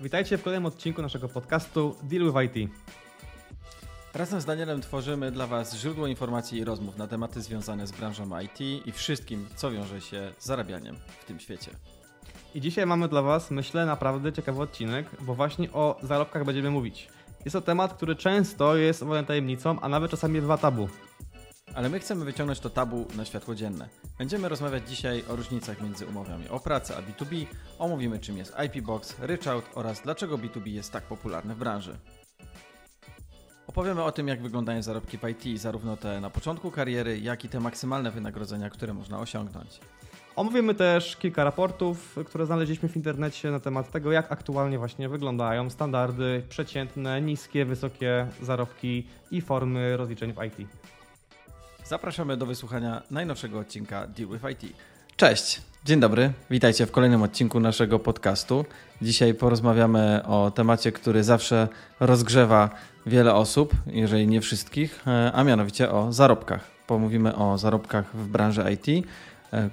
Witajcie w kolejnym odcinku naszego podcastu Deal with IT. Razem z Danielem tworzymy dla Was źródło informacji i rozmów na tematy związane z branżą IT i wszystkim, co wiąże się z zarabianiem w tym świecie. I dzisiaj mamy dla Was, myślę, naprawdę ciekawy odcinek, bo właśnie o zarobkach będziemy mówić. Jest to temat, który często jest wolną tajemnicą, a nawet czasami bywa tabu. Ale my chcemy wyciągnąć to tabu na światło dzienne. Będziemy rozmawiać dzisiaj o różnicach między umowami o pracę a B2B, omówimy czym jest IP Box, Ryczałt oraz dlaczego B2B jest tak popularny w branży. Opowiemy o tym, jak wyglądają zarobki w IT, zarówno te na początku kariery, jak i te maksymalne wynagrodzenia, które można osiągnąć. Omówimy też kilka raportów, które znaleźliśmy w internecie na temat tego, jak aktualnie właśnie wyglądają standardy przeciętne, niskie, wysokie zarobki i formy rozliczeń w IT. Zapraszamy do wysłuchania najnowszego odcinka Deal with IT. Cześć, dzień dobry, witajcie w kolejnym odcinku naszego podcastu. Dzisiaj porozmawiamy o temacie, który zawsze rozgrzewa wiele osób, jeżeli nie wszystkich, e, a mianowicie o zarobkach. Pomówimy o zarobkach w branży IT,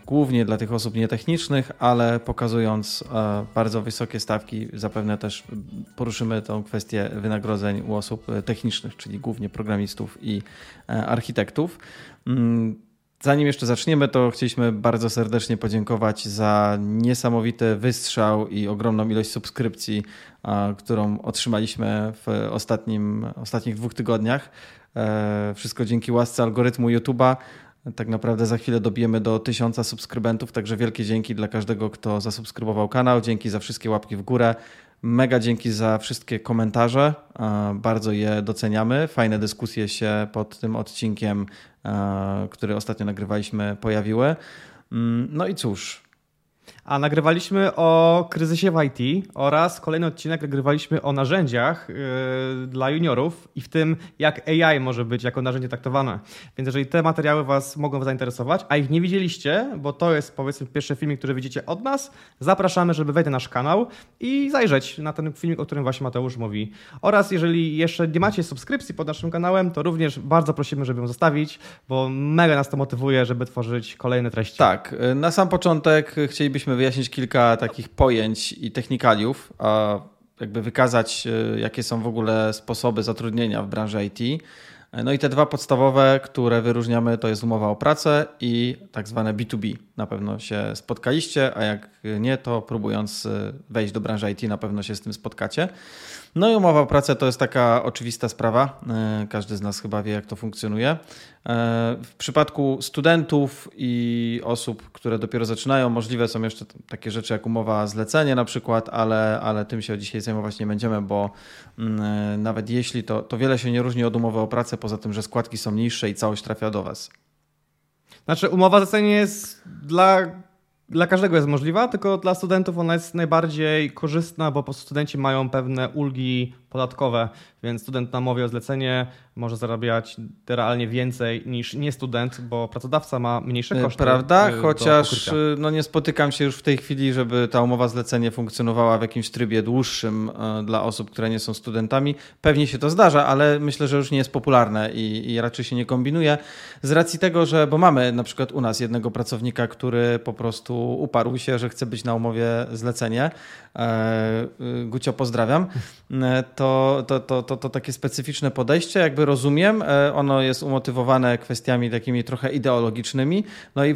głównie dla tych osób nietechnicznych, ale pokazując e, bardzo wysokie stawki, zapewne też poruszymy tą kwestię wynagrodzeń u osób technicznych, czyli głównie programistów i architektów. Mm, Zanim jeszcze zaczniemy, to chcieliśmy bardzo serdecznie podziękować za niesamowity wystrzał i ogromną ilość subskrypcji, którą otrzymaliśmy w ostatnim, ostatnich dwóch tygodniach. E, wszystko dzięki łasce algorytmu YouTube'a. Tak naprawdę za chwilę dobijemy do tysiąca subskrybentów, także wielkie dzięki dla każdego, kto zasubskrybował kanał. Dzięki za wszystkie łapki w górę. Mega dzięki za wszystkie komentarze, bardzo je doceniamy. Fajne dyskusje się pod tym odcinkiem, który ostatnio nagrywaliśmy, pojawiły. Mm, no i cóż, a nagrywaliśmy o kryzysie w IT oraz kolejny odcinek nagrywaliśmy o narzędziach yy, dla juniorów i w tym, jak AI może być jako narzędzie traktowane. Więc jeżeli te materiały Was mogą zainteresować, a ich nie widzieliście, bo to jest powiedzmy pierwszy filmik, który widzicie od nas, zapraszamy, żeby wejść na nasz kanał i zajrzeć na ten filmik, o którym właśnie Mateusz mówi. Oraz jeżeli jeszcze nie macie subskrypcji pod naszym kanałem, to również bardzo prosimy, żeby ją zostawić, bo mega nas to motywuje, żeby tworzyć kolejne treści. Tak, na sam początek chcielibyśmy wyjaśnić kilka takich pojęć i technikaliów, a jakby wykazać, e, jakie są w ogóle sposoby zatrudnienia w branży IT. No i te dwa podstawowe, które wyróżniamy, to jest umowa o pracę i tak zwane B2B. Na pewno się spotkaliście, a jak nie, to próbując e, wejść do branży IT, na pewno się z tym spotkacie. No i umowa o pracę to jest taka oczywista sprawa. E, każdy z nas chyba wie, jak to funkcjonuje. E, w przypadku studentów i osób, które dopiero zaczynają, możliwe są jeszcze takie rzeczy jak umowa zlecenie na przykład, ale, ale tym się dzisiaj zajmować nie będziemy, bo mm, e, nawet jeśli to, to wiele się nie różni od umowy o pracę, poza tym, że składki są niższe i całość trafia do Was. Znaczy, umowa zlecenie jest dla dla każdego jest możliwa, tylko dla studentów ona jest najbardziej korzystna, bo po studenci mają pewne ulgi podatkowe, więc student na mowie o zlecenie może zarabiać realnie więcej niż nie student, bo pracodawca ma mniejsze e, koszty. Prawda, chociaż e, no nie spotykam się już w tej chwili, żeby ta umowa zlecenie funkcjonowała w jakimś trybie dłuższym e, dla osób, które nie są studentami. Pewnie się to zdarza, ale myślę, że już nie jest popularne i, i raczej się nie kombinuje. Z racji tego, że, bo mamy na przykład u nas jednego pracownika, który po prostu uparł się, że chce być na umowie zlecenie. Gucio, pozdrawiam. To, to, to, to, to takie specyficzne podejście, jakby rozumiem. E, ono jest umotywowane kwestiami takimi trochę ideologicznymi. No i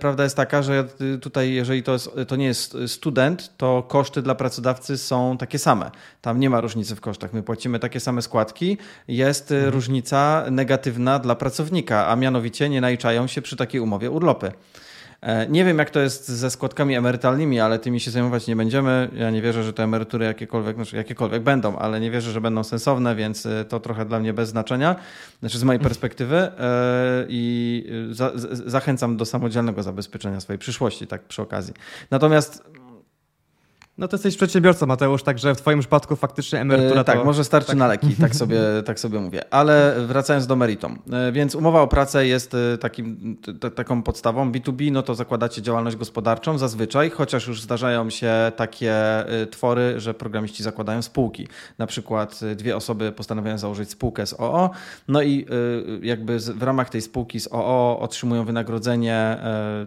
prawda jest taka, że tutaj, jeżeli to, jest, to nie jest student, to koszty dla pracodawcy są takie same. Tam nie ma różnicy w kosztach. My płacimy takie same składki. Jest mhm. różnica negatywna dla pracownika, a mianowicie nie naliczają się przy takiej umowie urlopy. E, nie wiem, jak to jest ze składkami emerytalnymi, ale tymi się zajmować nie będziemy. Ja nie wierzę, że te emerytury jakiekolwiek, znaczy jakiekolwiek będą, ale nie wierzę, że będą sensowne, więc e, to trochę dla mnie bez znaczenia, znaczy z mojej perspektywy. E, I za, zachęcam do samodzielnego zabezpieczenia swojej przyszłości, tak przy okazji. Natomiast no to jesteś przedsiębiorcą, Mateusz, także w twoim przypadku faktycznie emerytura e, Tak, to... może starczy tak. na leki, tak sobie, tak sobie mówię. Ale wracając do meritum. E, więc umowa o pracę jest e, takim, t, taką podstawą. B2B, no to zakładacie działalność gospodarczą zazwyczaj, chociaż już zdarzają się takie twory, że programiści zakładają spółki. Na przykład dwie osoby postanawiają założyć spółkę z OO, no i jakby w ramach tej spółki z OO otrzymują wynagrodzenie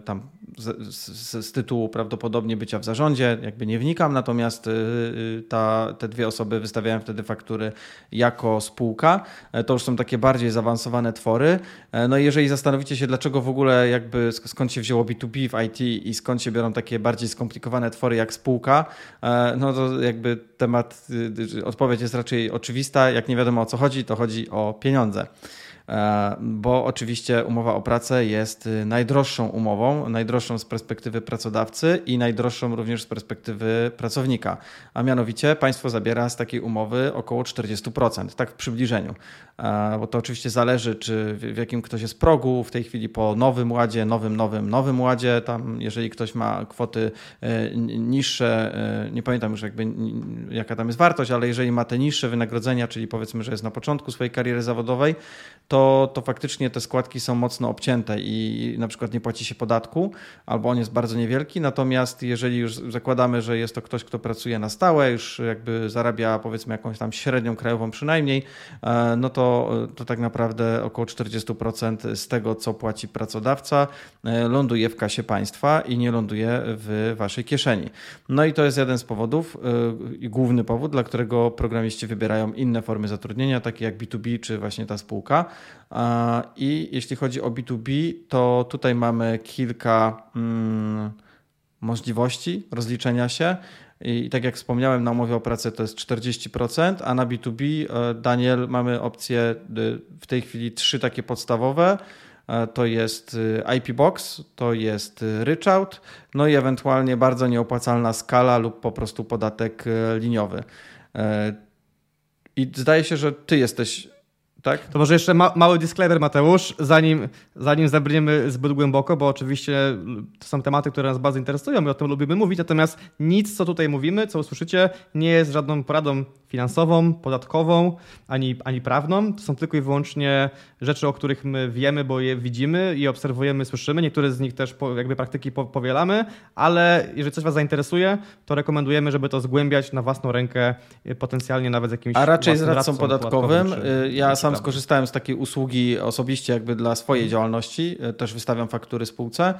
tam z, z, z tytułu prawdopodobnie bycia w zarządzie, jakby nie wnikam natomiast ta, te dwie osoby wystawiają wtedy faktury jako spółka. To już są takie bardziej zaawansowane twory. No i jeżeli zastanowicie się, dlaczego w ogóle jakby skąd się wzięło B2B w IT i skąd się biorą takie bardziej skomplikowane twory jak spółka, no to jakby temat, odpowiedź jest raczej oczywista. Jak nie wiadomo o co chodzi, to chodzi o pieniądze. E, bo oczywiście umowa o pracę jest y, najdroższą umową, najdroższą z perspektywy pracodawcy i najdroższą również z perspektywy pracownika. A mianowicie państwo zabiera z takiej umowy około 40%, tak w przybliżeniu. E, bo to oczywiście zależy, czy w jakim ktoś jest progu, w tej chwili po nowym ładzie, nowym, nowym, nowym ładzie, tam jeżeli ktoś ma kwoty e, niższe, nie pamiętam już jakby jaka tam jest wartość, ale jeżeli ma te niższe wynagrodzenia, czyli powiedzmy, że jest na początku swojej kariery zawodowej, to to, to faktycznie te składki są mocno obcięte i na przykład nie płaci się podatku, albo on jest bardzo niewielki. Natomiast jeżeli już zakładamy, że jest to ktoś, kto pracuje na stałe, już jakby zarabia powiedzmy jakąś tam średnią krajową przynajmniej, e, no to, to tak naprawdę około 40% z tego, co płaci pracodawca, e, ląduje w kasie państwa i nie ląduje w waszej kieszeni. No i to jest jeden z powodów e, główny powód, dla którego programiści wybierają inne formy zatrudnienia, takie jak B2B czy właśnie ta spółka. I jeśli chodzi o B2B, to tutaj mamy kilka mm, możliwości rozliczenia się. I tak jak wspomniałem, na umowie o pracę to jest 40%, a na B2B, e, Daniel, mamy opcje e, w tej chwili trzy takie podstawowe. E, to jest IP Box, to jest Ryczout, no i ewentualnie bardzo nieopłacalna skala lub po prostu podatek liniowy. I zdaje się, że ty jesteś tak? To może jeszcze ma mały disclaimer, Mateusz, zanim, zanim zabrniemy zbyt głęboko, bo oczywiście to są tematy, które nas bardzo interesują i o tym lubimy mówić, natomiast nic, co tutaj mówimy, co usłyszycie, nie jest żadną poradą finansową, podatkową, ani, ani prawną. To są tylko i wyłącznie rzeczy, o których my wiemy, bo je widzimy i obserwujemy, słyszymy. Niektóre z nich też po, jakby praktyki po, powielamy, ale jeżeli coś Was zainteresuje, to rekomendujemy, żeby to zgłębiać na własną rękę, potencjalnie nawet z jakimś A raczej z radcą podatkowym. podatkowym czy, ja sam skorzystałem z takiej usługi osobiście jakby dla swojej mhm. działalności. Też wystawiam faktury spółce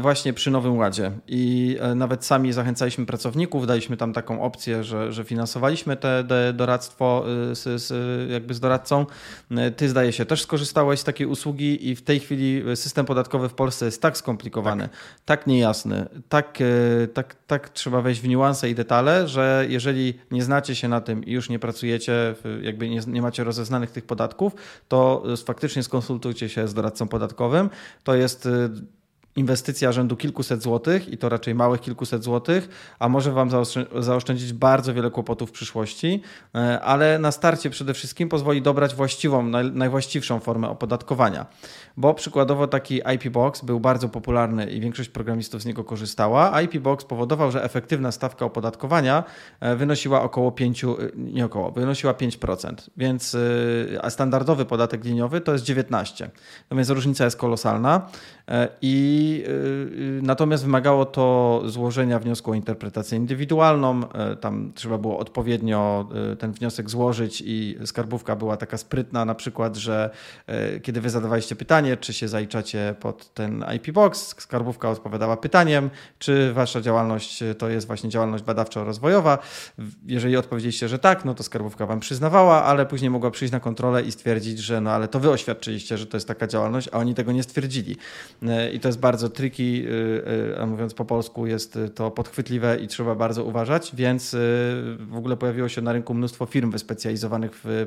właśnie przy Nowym Ładzie. I e, nawet sami zachęcaliśmy pracowników, daliśmy tam taką opcję, że, że finansowaliśmy te, te doradztwo y, z, z, jakby z doradcą. Y, ty zdaje się też skorzystałeś z takiej usługi i w tej chwili system podatkowy w Polsce jest tak skomplikowany, tak, tak niejasny, tak, tak, tak trzeba wejść w niuanse i detale, że jeżeli nie znacie się na tym i już nie pracujecie, jakby nie, nie macie rozeznanych tych podatków, to faktycznie skonsultujcie się z doradcą podatkowym. To jest inwestycja rzędu kilkuset złotych i to raczej małych kilkuset złotych, a może Wam zaoszczędzić bardzo wiele kłopotów w przyszłości, e, ale na starcie przede wszystkim pozwoli dobrać właściwą, najwłaściwszą formę opodatkowania. Bo przykładowo taki IP Box był bardzo popularny i większość programistów z niego korzystała. IP Box powodował, że efektywna stawka opodatkowania e, wynosiła około 5, e, nie około, wynosiła 5%, więc a standardowy podatek liniowy to jest 19. Natomiast różnica jest kolosalna i Y, y, natomiast wymagało to złożenia wniosku o interpretację indywidualną. E, tam trzeba było odpowiednio e, ten wniosek złożyć i skarbówka była taka sprytna, na przykład, że e, kiedy wy zadawaliście pytanie, czy się zaliczacie pod ten IP Box, skarbówka odpowiadała pytaniem, czy wasza działalność to jest właśnie działalność badawczo-rozwojowa. Jeżeli odpowiedzieliście, że tak, no to skarbówka wam przyznawała, ale później mogła przyjść na kontrolę i stwierdzić, że no ale to wy oświadczyliście, że to jest taka działalność, a oni tego nie stwierdzili. I to jest bardzo tricky, y, y, a mówiąc po polsku, jest to podchwytliwe i trzeba bardzo uważać, więc y, w ogóle pojawiło się na rynku mnóstwo firm wyspecjalizowanych w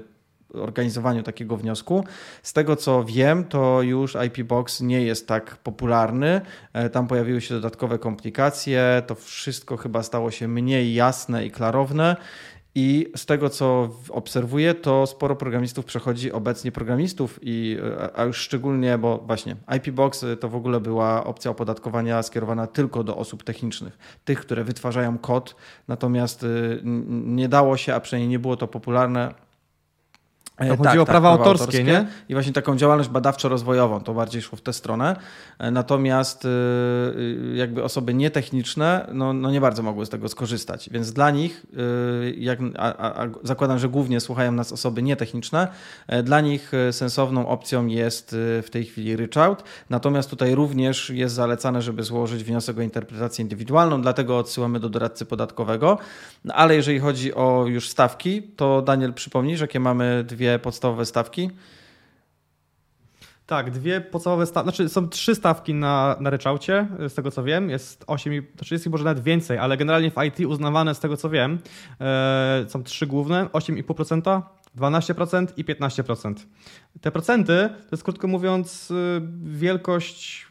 organizowaniu takiego wniosku. Z tego co wiem, to już IP Box nie jest tak popularny. E, tam pojawiły się dodatkowe komplikacje, to wszystko chyba stało się mniej jasne i klarowne. I z tego, co obserwuję, to sporo programistów przechodzi obecnie programistów, i, a już szczególnie, bo właśnie IP Box to w ogóle była opcja opodatkowania skierowana tylko do osób technicznych, tych, które wytwarzają kod, natomiast y, nie dało się, a przynajmniej nie było to popularne, E, to chodziło o tak, prawa, prawa autorskie, autorskie, nie? I właśnie taką działalność badawczo-rozwojową, to bardziej szło w tę stronę. E, natomiast e, jakby osoby nietechniczne, no, no nie bardzo mogły z tego skorzystać. Więc dla nich, jak, a, a zakładam, że głównie słuchają nas osoby nietechniczne, dla nich sensowną opcją jest w tej chwili ryczałt. Natomiast tutaj również jest zalecane, żeby złożyć wniosek o interpretację indywidualną, dlatego odsyłamy do doradcy podatkowego. No, ale jeżeli chodzi o już stawki, to Daniel przypomnisz, jakie mamy dwie dwie podstawowe stawki? Tak, dwie podstawowe stawki, znaczy są trzy stawki na, na ryczałcie, z tego co wiem, jest 8, to jest może nawet więcej, ale generalnie w IT uznawane z tego co wiem e, są trzy główne, 8,5%, 12% i 15%. Te procenty to jest krótko mówiąc e, wielkość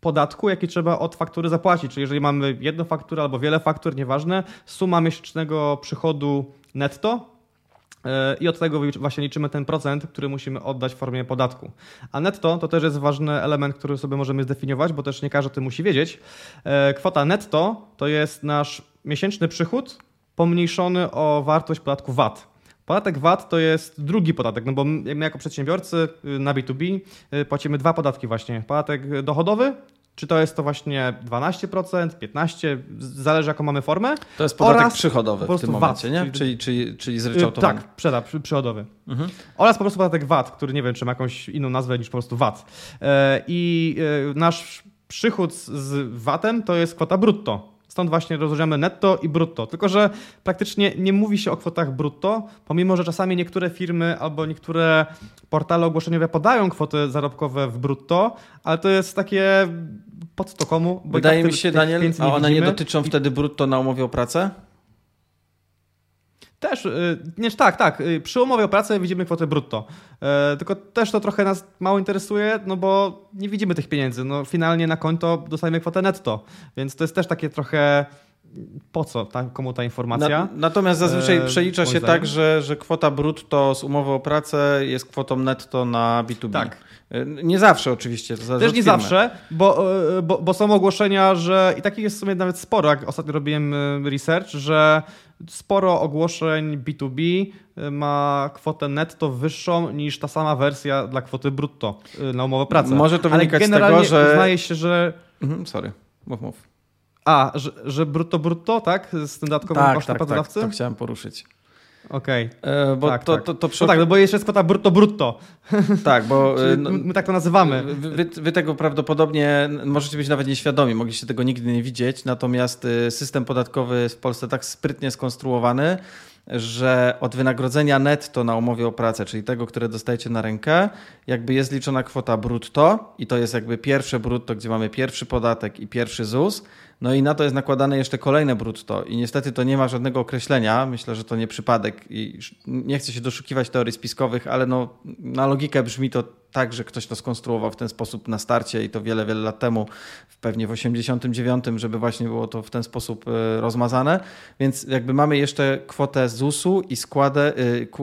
podatku, jaki trzeba od faktury zapłacić. Czyli jeżeli mamy jedną fakturę albo wiele faktur, nieważne, suma miesięcznego przychodu netto i od tego właśnie liczymy ten procent, który musimy oddać w formie podatku. A netto to też jest ważny element, który sobie możemy zdefiniować, bo też nie każdy o tym musi wiedzieć. E, kwota netto to jest nasz miesięczny przychód pomniejszony o wartość podatku VAT. Podatek VAT to jest drugi podatek, no bo my jako przedsiębiorcy y, na B2B y, płacimy dwa podatki właśnie. Podatek dochodowy czy to jest to właśnie 12%, 15%, zależy jaką mamy formę. To jest podatek oraz przychodowy w tym momencie, VAT, nie? Czyli, czyli, czyli zryczałtowany. Tak, przeda, przychodowy. Mhm. Oraz po prostu podatek VAT, który nie wiem, czy ma jakąś inną nazwę niż po prostu VAT. E, I e, nasz przychód z VAT-em to jest kwota brutto. Stąd właśnie rozróżniamy netto i brutto. Tylko, że praktycznie nie mówi się o kwotach brutto, pomimo, że czasami niektóre firmy albo niektóre portale ogłoszeniowe podają kwoty zarobkowe w brutto, ale to jest takie pod to komu? Bo Wydaje tak mi się, Daniel, a one nie dotyczą wtedy brutto na umowie o pracę? Też, y, nie, tak, tak. Y, przy umowie o pracę widzimy kwotę brutto. Y, tylko też to trochę nas mało interesuje, no bo nie widzimy tych pieniędzy. No, finalnie na konto dostajemy kwotę netto, więc to jest też takie trochę po co ta, komu ta informacja. Na, natomiast zazwyczaj e, przelicza się tak, że, że kwota brutto z umowy o pracę jest kwotą netto na B2B. Tak. E, nie zawsze oczywiście. To Też nie zawsze, bo, e, bo, bo, są ogłoszenia, że i takich jest w sumie nawet sporo, jak ostatnio robiłem research, że sporo ogłoszeń B2B ma kwotę netto wyższą niż ta sama wersja dla kwoty brutto na umowę pracy. Może to wynikać z tego, że... uznaje się, że... Mhm, sorry, mów, mów. A, że, że brutto brutto, tak? Z tym dodatkowym tak, kosztem tak, pracodawcy? Tak, to chciałem poruszyć. Okej. Okay. E, bo tak, to, tak. To, to, przy... no tak, no bo jeszcze jest kwota brutto brutto. Tak, bo... E, no, my tak to nazywamy. Wy, wy, tego prawdopodobnie możecie być nawet nieświadomi, mogliście tego nigdy nie widzieć, natomiast e, system podatkowy w Polsce tak sprytnie skonstruowany, że od wynagrodzenia netto na umowie o pracę, czyli tego, które dostajecie na rękę, jakby jest liczona kwota brutto i to jest jakby pierwsze brutto, gdzie mamy pierwszy podatek i pierwszy ZUS, no i na to jest nakładane jeszcze kolejne brutto i niestety to nie ma żadnego określenia. Myślę, że to nie przypadek i nie chcę się doszukiwać teorii spiskowych, ale no, na logikę brzmi to tak, że ktoś to skonstruował w ten sposób na starcie i to wiele, wiele lat temu, pewnie w 89, żeby właśnie było to w ten sposób e, rozmazane. Więc jakby mamy jeszcze kwotę ZUS-u i składę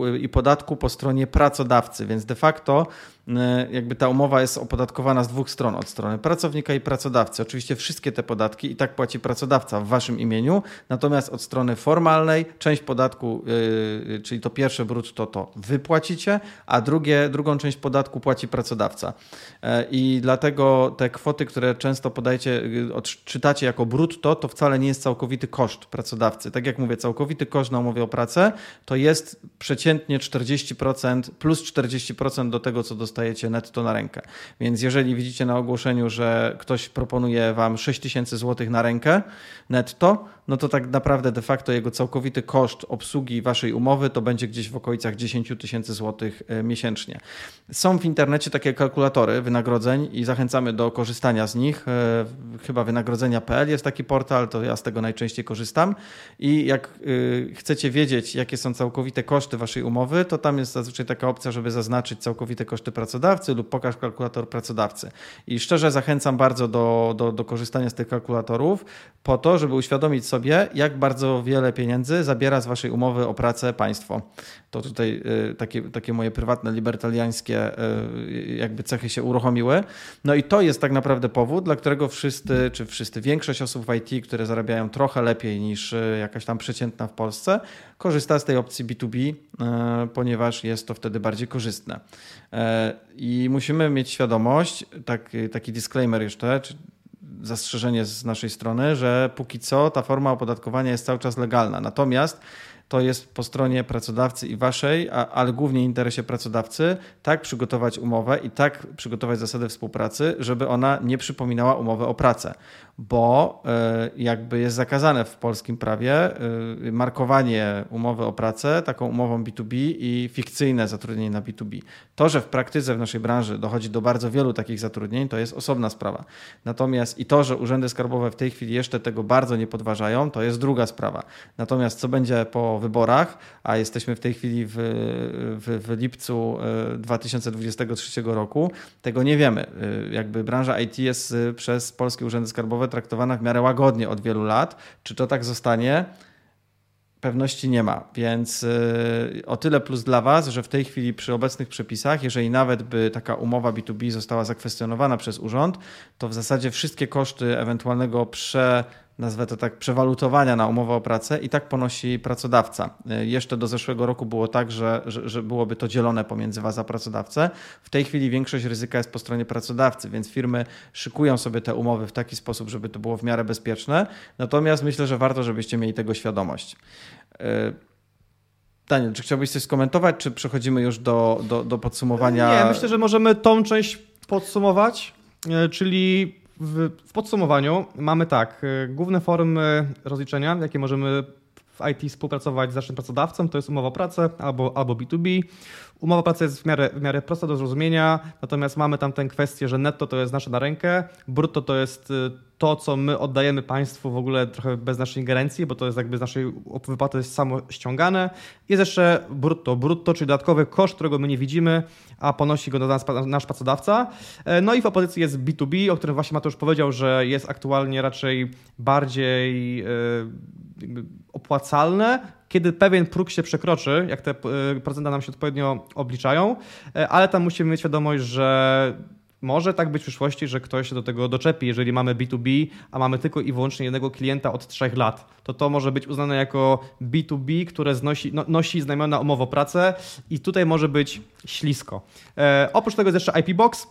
e, i podatku po stronie pracodawcy, więc de facto E, jakby ta umowa jest opodatkowana z dwóch stron, od strony pracownika i pracodawcy. Oczywiście wszystkie te podatki i tak płaci pracodawca w waszym imieniu, natomiast od strony formalnej część podatku, czyli to pierwsze brutto to wy płacicie, a drugie, drugą część podatku płaci pracodawca. Yy, I dlatego te kwoty, które często podajecie, yy, odczytacie jako brutto, to wcale nie jest całkowity koszt pracodawcy. Tak jak mówię, całkowity koszt na umowie o pracę to jest przeciętnie 40% plus 40% do tego, co dostajecie netto na rękę. Więc jeżeli widzicie na ogłoszeniu, że ktoś proponuje wam 6 tysięcy na rękę netto, no to tak naprawdę de facto jego całkowity koszt obsługi waszej umowy to będzie gdzieś w okolicach 10 tysięcy złotych e, miesięcznie. Są w internecie takie kalkulatory wynagrodzeń i zachęcamy do korzystania z nich. E, chyba wynagrodzenia.pl jest taki portal, to ja z tego najczęściej korzystam. I jak e, chcecie wiedzieć, jakie są całkowite koszty waszej umowy, to tam jest zazwyczaj taka opcja, żeby zaznaczyć całkowite koszty pracodawcy lub pokaż kalkulator pracodawcy. I szczerze zachęcam bardzo do, do, do korzystania z tych kalkulatorów po to, żeby uświadomić sobie, sobie, jak bardzo wiele pieniędzy zabiera z waszej umowy o pracę państwo. To tutaj y, takie, takie moje prywatne, libertariańskie y, jakby cechy się uruchomiły. No i to jest tak naprawdę powód, dla którego wszyscy, czy wszyscy, większość osób w IT, które zarabiają trochę lepiej niż y, jakaś tam przeciętna w Polsce, korzysta z tej opcji B2B, ponieważ jest to wtedy bardziej korzystne. I musimy mieć świadomość, tak, taki disclaimer jeszcze, zastrzeżenie z naszej strony, że póki co ta forma opodatkowania jest cały czas legalna. Natomiast to jest po stronie pracodawcy i waszej, a, ale głównie interesie pracodawcy, tak przygotować umowę i tak przygotować zasady współpracy, żeby ona nie przypominała umowy o pracę bo e, jakby jest zakazane w polskim prawie e, markowanie umowy o pracę taką umową B2B i fikcyjne zatrudnienie na B2B. To, że w praktyce w naszej branży dochodzi do bardzo wielu takich zatrudnień, to jest osobna sprawa. Natomiast i to, że urzędy skarbowe w tej chwili jeszcze tego bardzo nie podważają, to jest druga sprawa. Natomiast co będzie po wyborach, a jesteśmy w tej chwili w, w, w lipcu 2023 e, roku, tego nie wiemy. Jakby branża IT jest przez polskie urzędy skarbowe traktowana w miarę łagodnie od wielu lat. Czy to tak zostanie? Pewności nie ma, więc o tyle plus dla Was, że w tej chwili przy obecnych przepisach, jeżeli nawet by taka umowa B2B została zakwestionowana przez urząd, to w zasadzie wszystkie koszty ewentualnego prze nazwę to tak, przewalutowania na umowę o pracę i tak ponosi pracodawca. E, jeszcze do zeszłego roku było tak, że, że, że, byłoby to dzielone pomiędzy Was a pracodawcę. W tej chwili większość ryzyka jest po stronie pracodawcy, więc firmy szykują sobie te umowy w taki sposób, żeby to było w miarę bezpieczne. Natomiast myślę, że warto, żebyście mieli tego świadomość. E, Daniel, czy chciałbyś coś skomentować, czy przechodzimy już do, do, do podsumowania? Nie, myślę, że możemy tą część podsumować, e, czyli w, w podsumowaniu mamy tak, y, główne formy rozliczenia, jakie możemy w IT współpracować z naszym pracodawcą, to jest umowa o pracę albo, albo B2B. Umowa o pracę jest w miarę, w miarę prosta do zrozumienia, natomiast mamy tam tę kwestię, że netto to jest nasze na rękę, brutto to jest y, to, co my oddajemy państwu w ogóle trochę bez naszej ingerencji, bo to jest jakby z naszej wypłaty samo ściągane. Jest jeszcze brutto, brutto, czyli dodatkowy koszt, którego my nie widzimy, a ponosi go nas, nasz pracodawca. E, no i w opozycji jest B2B, o którym właśnie Mateusz powiedział, że jest aktualnie raczej bardziej e, opłacalne, kiedy pewien próg się przekroczy, jak te e, procenty nam się odpowiednio obliczają, ale tam musimy mieć świadomość, że może tak być w przyszłości, że ktoś się do tego doczepi, jeżeli mamy B2B, a mamy tylko i wyłącznie jednego klienta od trzech lat. To to może być uznane jako B2B, które znosi, no, nosi znamiona umowę o pracę i tutaj może być ślisko. E, oprócz tego jest jeszcze IP Box,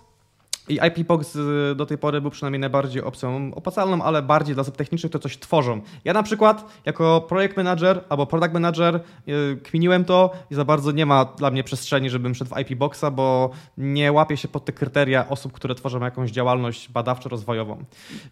i IP Box y, do tej pory był przynajmniej najbardziej opcją opłacalną, ale bardziej dla osób technicznych to coś tworzą. Ja na przykład jako projekt manager albo product manager y, kminiłem to i za bardzo nie ma dla mnie przestrzeni, żebym szedł w IP Boxa, bo nie łapię się pod te kryteria osób, które tworzą jakąś działalność badawczo-rozwojową.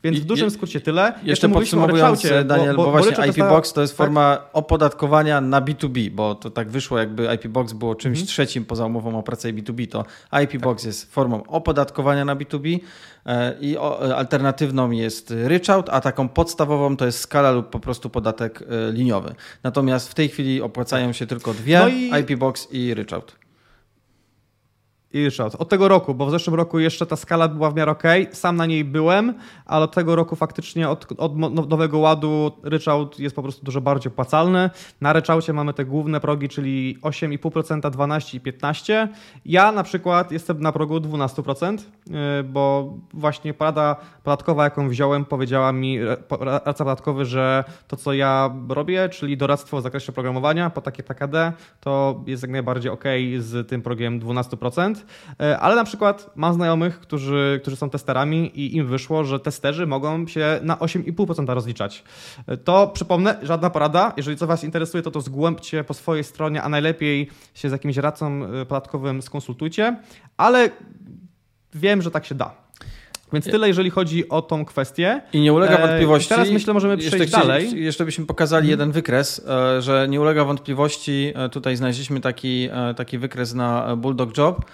Więc w dużym skrócie tyle. Jeszcze, Jeszcze podsumowując, Daniel, bo, bo, bo właśnie IP Box to jest tak? forma opodatkowania na B2B, bo to tak wyszło, jakby IP Box było czymś mhm. trzecim poza umową o pracę i B2B, to IP tak. Box jest formą opodatkowania na B2B e, i alternatywną jest ryczałt, a taką podstawową to jest skala lub po prostu podatek e, liniowy. Natomiast w tej chwili opłacają się tylko dwie, no i... IP Box i ryczałt i Ryczałt. Od tego roku, bo w zeszłym roku jeszcze ta skala była w miarę ok, sam na niej byłem, ale od tego roku faktycznie od, od nowego ładu ryczałt jest po prostu dużo bardziej opłacalny. Na ryczałcie mamy te główne progi, czyli 8,5%, 12 i 15. Ja na przykład jestem na progu 12%, y, bo właśnie porada podatkowa, jaką wziąłem, powiedziała mi radca podatkowy, że to, co ja robię, czyli doradztwo w zakresie programowania po takie PKD, to jest jak najbardziej ok z tym progiem 12%. E, ale na przykład mam znajomych, którzy, którzy są testerami i im wyszło, że testerzy mogą się na 8,5% rozliczać. E, to przypomnę, żadna porada. Jeżeli co Was interesuje, to to zgłębcie po swojej stronie, a najlepiej się z jakimś radcą e, podatkowym skonsultujcie, ale wiem, że tak się da. Więc tyle, jeżeli chodzi o tą kwestię. I nie ulega wątpliwości. teraz myślę, możemy przejść jeszcze dalej. Jeszcze byśmy pokazali hmm. jeden wykres, że nie ulega wątpliwości. Tutaj znaleźliśmy taki, taki wykres na Bulldog Job.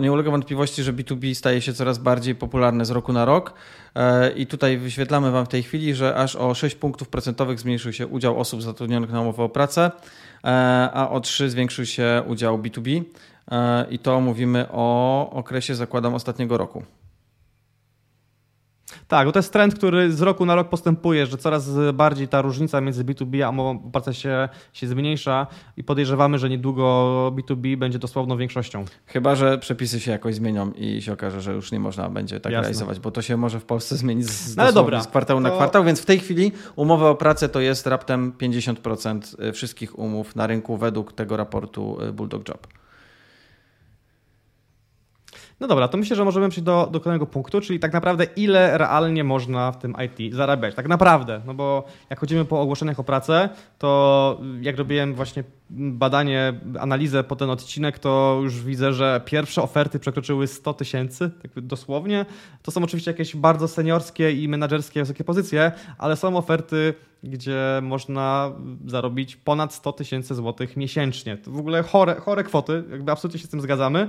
Nie ulega wątpliwości, że B2B staje się coraz bardziej popularne z roku na rok. E, I tutaj wyświetlamy Wam w tej chwili, że aż o 6 punktów procentowych zmniejszył się udział osób zatrudnionych na umowę o pracę, e, a o 3 zwiększył się udział B2B. E, I to mówimy o okresie, zakładam, ostatniego roku. Tak, bo to jest trend, który z roku na rok postępuje, że coraz bardziej ta różnica między B2B a umową o pracę się, się zmniejsza i podejrzewamy, że niedługo B2B będzie dosłowną większością. Chyba, że przepisy się jakoś zmienią i się okaże, że już nie można będzie tak Jasne. realizować, bo to się może w Polsce zmienić z, no dobra, z kwartału to... na kwartał, więc w tej chwili umowa o pracę to jest raptem 50% wszystkich umów na rynku według tego raportu Bulldog Job. No dobra, to myślę, że możemy przejść do, do kolejnego punktu, czyli tak naprawdę ile realnie można w tym IT zarabiać. Tak naprawdę, no bo jak chodzimy po ogłoszeniach o pracę, to jak robiłem właśnie badanie, analizę po ten odcinek, to już widzę, że pierwsze oferty przekroczyły 100 tysięcy, tak dosłownie. To są oczywiście jakieś bardzo seniorskie i menedżerskie wysokie pozycje, ale są oferty, gdzie można zarobić ponad 100 tysięcy złotych miesięcznie. To w ogóle chore, chore kwoty, jakby absolutnie się z tym zgadzamy.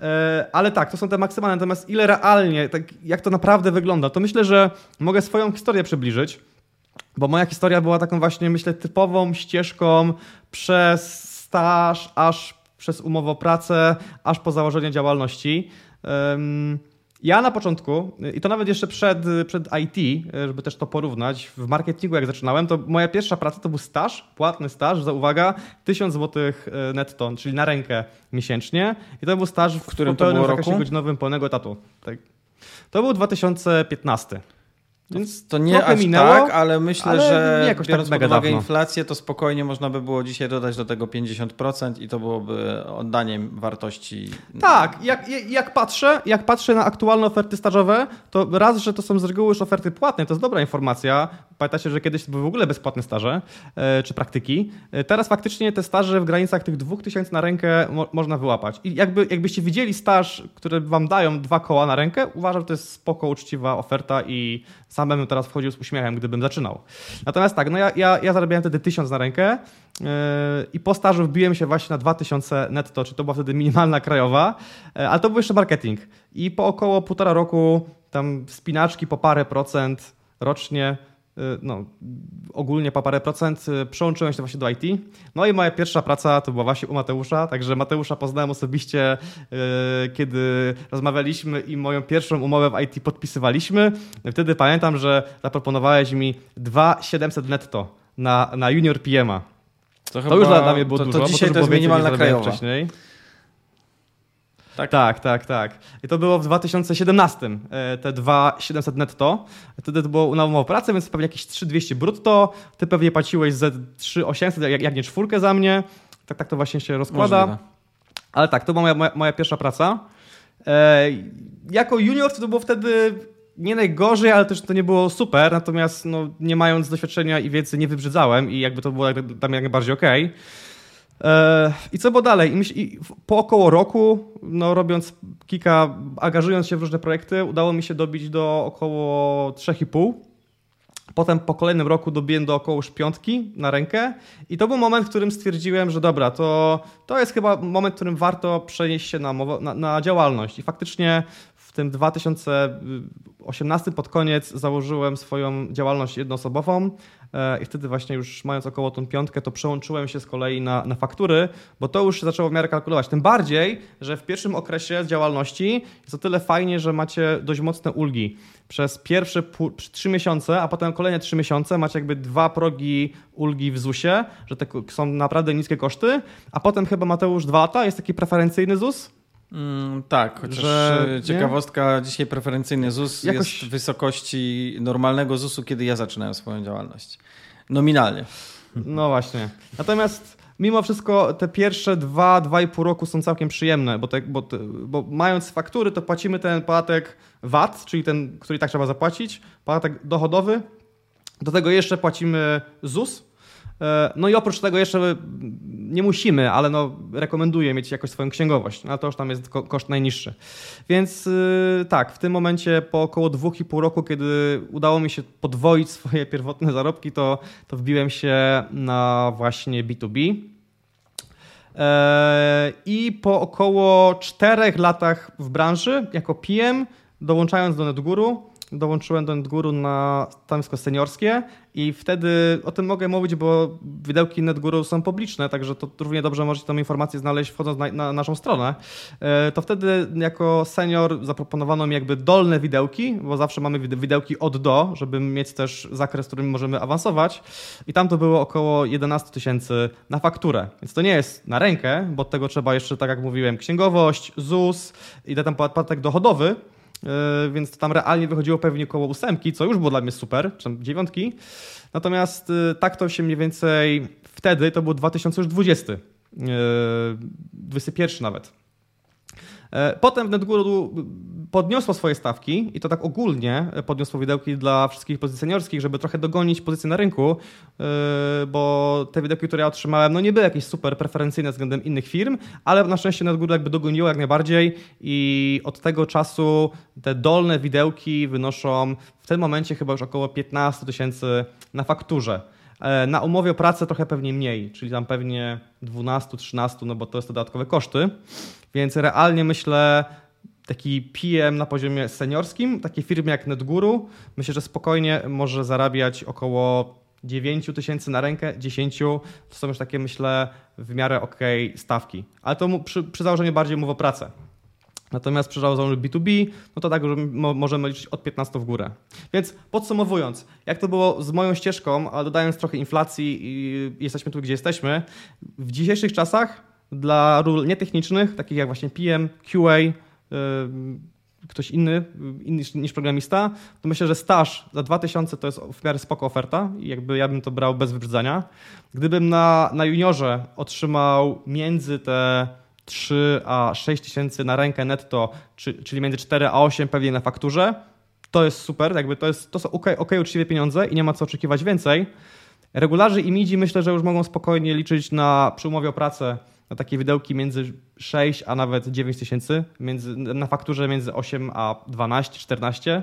E, ale tak, to są te maksymalne. Natomiast ile realnie, tak jak to naprawdę wygląda, to myślę, że mogę swoją historię przybliżyć. Bo moja historia była taką właśnie, myślę, typową ścieżką przez staż, aż przez umowę o pracę, aż po założenie działalności. Ja na początku, i to nawet jeszcze przed, przed IT, żeby też to porównać, w marketingu jak zaczynałem, to moja pierwsza praca to był staż, płatny staż, za uwaga, 1000 zł e, netto, czyli na rękę miesięcznie. I to był staż w, którym to było roku? godzinowym pełnego etatu. Tak. To był 2015. Więc to nie aż minęło, tak, ale myślę, ale że jakoś biorąc tak pod uwagę dawno. inflację, to spokojnie można by było dzisiaj dodać do tego 50% i to byłoby oddaniem wartości. Tak, jak, jak, patrzę, jak patrzę na aktualne oferty stażowe, to raz, że to są z reguły już oferty płatne, to jest dobra informacja. Pamiętacie, że kiedyś to były w ogóle bezpłatne staże e, czy praktyki. E, teraz faktycznie te staże w granicach tych 2000 na rękę mo można wyłapać. I jakby, jakbyście widzieli staż, który wam dają dwa koła na rękę, uważam, że to jest spoko, uczciwa oferta i sam bym teraz wchodził z uśmiechem, gdybym zaczynał. Natomiast tak, no ja, ja, ja zarabiałem wtedy 1000 na rękę yy, i po stażu wbiłem się właśnie na 2000 netto, czy to była wtedy minimalna krajowa, yy, ale to był jeszcze marketing. I po około półtora roku tam spinaczki po parę procent rocznie no, ogólnie po parę procent, y, przełączyłem się właśnie do IT. No i moja pierwsza praca to była właśnie u Mateusza, także Mateusza poznałem osobiście, y, kiedy rozmawialiśmy i moją pierwszą umowę w IT podpisywaliśmy. Wtedy pamiętam, że zaproponowałeś mi 2700 netto na, na junior PM-a. To, to już dla mnie było to, dużo, to dzisiaj to, to jest minimalna krajowa. Wcześniej. Tak? tak, tak, tak. I to było w 2017, e, te 2700 netto. Wtedy to było na umowę pracę, więc pewnie jakieś 3200 brutto. Ty pewnie płaciłeś ze 3800, jak, jak nie czwórkę za mnie. Tak, tak to właśnie się rozkłada. Możliwe. Ale tak, to była moja, moja, moja pierwsza praca. E, jako junior to było wtedy nie najgorzej, ale też to nie było super, natomiast no, nie mając doświadczenia i wiedzy nie wybrzydzałem i jakby to było dla mnie jak najbardziej okej. Okay. E, I co było dalej? I po około roku, no, robiąc kilka, angażując się w różne projekty, udało mi się dobić do około 3,5. Potem po kolejnym roku dobiłem do około piątki na rękę i to był moment, w którym stwierdziłem, że dobra, to, to jest chyba moment, w którym warto przenieść się na, na, na działalność. I faktycznie tym 2018 pod koniec założyłem swoją działalność jednoosobową. E, i wtedy właśnie już mając około tą piątkę, to przełączyłem się z kolei na, na faktury, bo to już się zaczęło w miarę kalkulować. Tym bardziej, że w pierwszym okresie działalności jest o tyle fajnie, że macie dość mocne ulgi. Przez pierwsze trzy miesiące, a potem kolejne trzy miesiące macie jakby dwa progi ulgi w ZUS-ie, że te są naprawdę niskie koszty, a potem chyba Mateusz dwa lata, jest taki preferencyjny ZUS, Mm, tak, chociaż że, ciekawostka, nie? dzisiaj preferencyjny ZUS Jakoś... jest w wysokości normalnego ZUS-u, kiedy ja zaczynałem swoją działalność. Nominalnie. No właśnie. Natomiast mimo wszystko te pierwsze dwa, dwa i pół roku są całkiem przyjemne, bo, te, bo, bo mając faktury, to płacimy ten podatek VAT, czyli ten, który tak trzeba zapłacić, podatek dochodowy. Do tego jeszcze płacimy ZUS, E, no i oprócz tego jeszcze nie musimy, ale no rekomenduję mieć jakoś swoją księgowość, no to już tam jest koszt najniższy. Więc y, tak, w tym momencie po około dwóch i pół roku, kiedy udało mi się podwoić swoje pierwotne zarobki, to, to wbiłem się na właśnie B2B. E, I po około czterech latach w branży, jako PM, dołączając do NetGuru, dołączyłem do NetGuru na stanowisko seniorskie i wtedy o tym mogę mówić, bo widełki NetGuru są publiczne, także to równie dobrze możecie tą informację znaleźć wchodząc na, na naszą stronę. E, to wtedy jako senior zaproponowano mi jakby dolne widełki, bo zawsze mamy widełki od do, żeby mieć też zakres, którym możemy awansować i tam to było około 11 tysięcy na fakturę. Więc to nie jest na rękę, bo od tego trzeba jeszcze, tak jak mówiłem, księgowość, ZUS i ten podatek dochodowy, więc tam realnie wychodziło pewnie około ósemki, co już było dla mnie super, czy tam dziewiątki. Natomiast e, tak to się mniej więcej wtedy, to był 2020, 21 e, nawet. E, potem NetGuru podniosło swoje stawki i to tak ogólnie podniosło widełki dla wszystkich pozycji seniorskich, żeby trochę dogonić pozycję na rynku, e, bo te widełki, które ja otrzymałem, no nie były jakieś super preferencyjne względem innych firm, ale na szczęście NetGuru jakby dogoniło jak najbardziej i od tego czasu te dolne widełki wynoszą w tym momencie chyba już około 15 tysięcy na fakturze. E, na umowie o pracę trochę pewnie mniej, czyli tam pewnie 12-13, no bo to jest dodatkowe koszty. Więc realnie myślę, taki PM na poziomie seniorskim, takiej firmy jak NetGuru, myślę, że spokojnie może zarabiać około 9 tysięcy na rękę, 10 to są już takie, myślę, w miarę ok stawki. Ale to przy, przy założeniu bardziej mów o pracę. Natomiast przy założeniu B2B, no to tak już możemy liczyć od 15 w górę. Więc podsumowując, jak to było z moją ścieżką, a dodając trochę inflacji i jesteśmy tu, gdzie jesteśmy, w dzisiejszych czasach dla ról nietechnicznych, takich jak właśnie PM, QA, ktoś inny, inny niż programista, to myślę, że staż za 2000 to jest w miarę spoko oferta i jakby ja bym to brał bez wybrzydzania. Gdybym na, na juniorze otrzymał między te 3 a 6 tysięcy na rękę netto, czy, czyli między 4 a 8 pewnie na fakturze, to jest super, jakby to, jest, to są ok, ok uczciwe pieniądze i nie ma co oczekiwać więcej. Regularzy i midzi myślę, że już mogą spokojnie liczyć na przy umowie o pracę na takie widełki między 6 a nawet 9 tysięcy, na fakturze między 8 a 12, 14.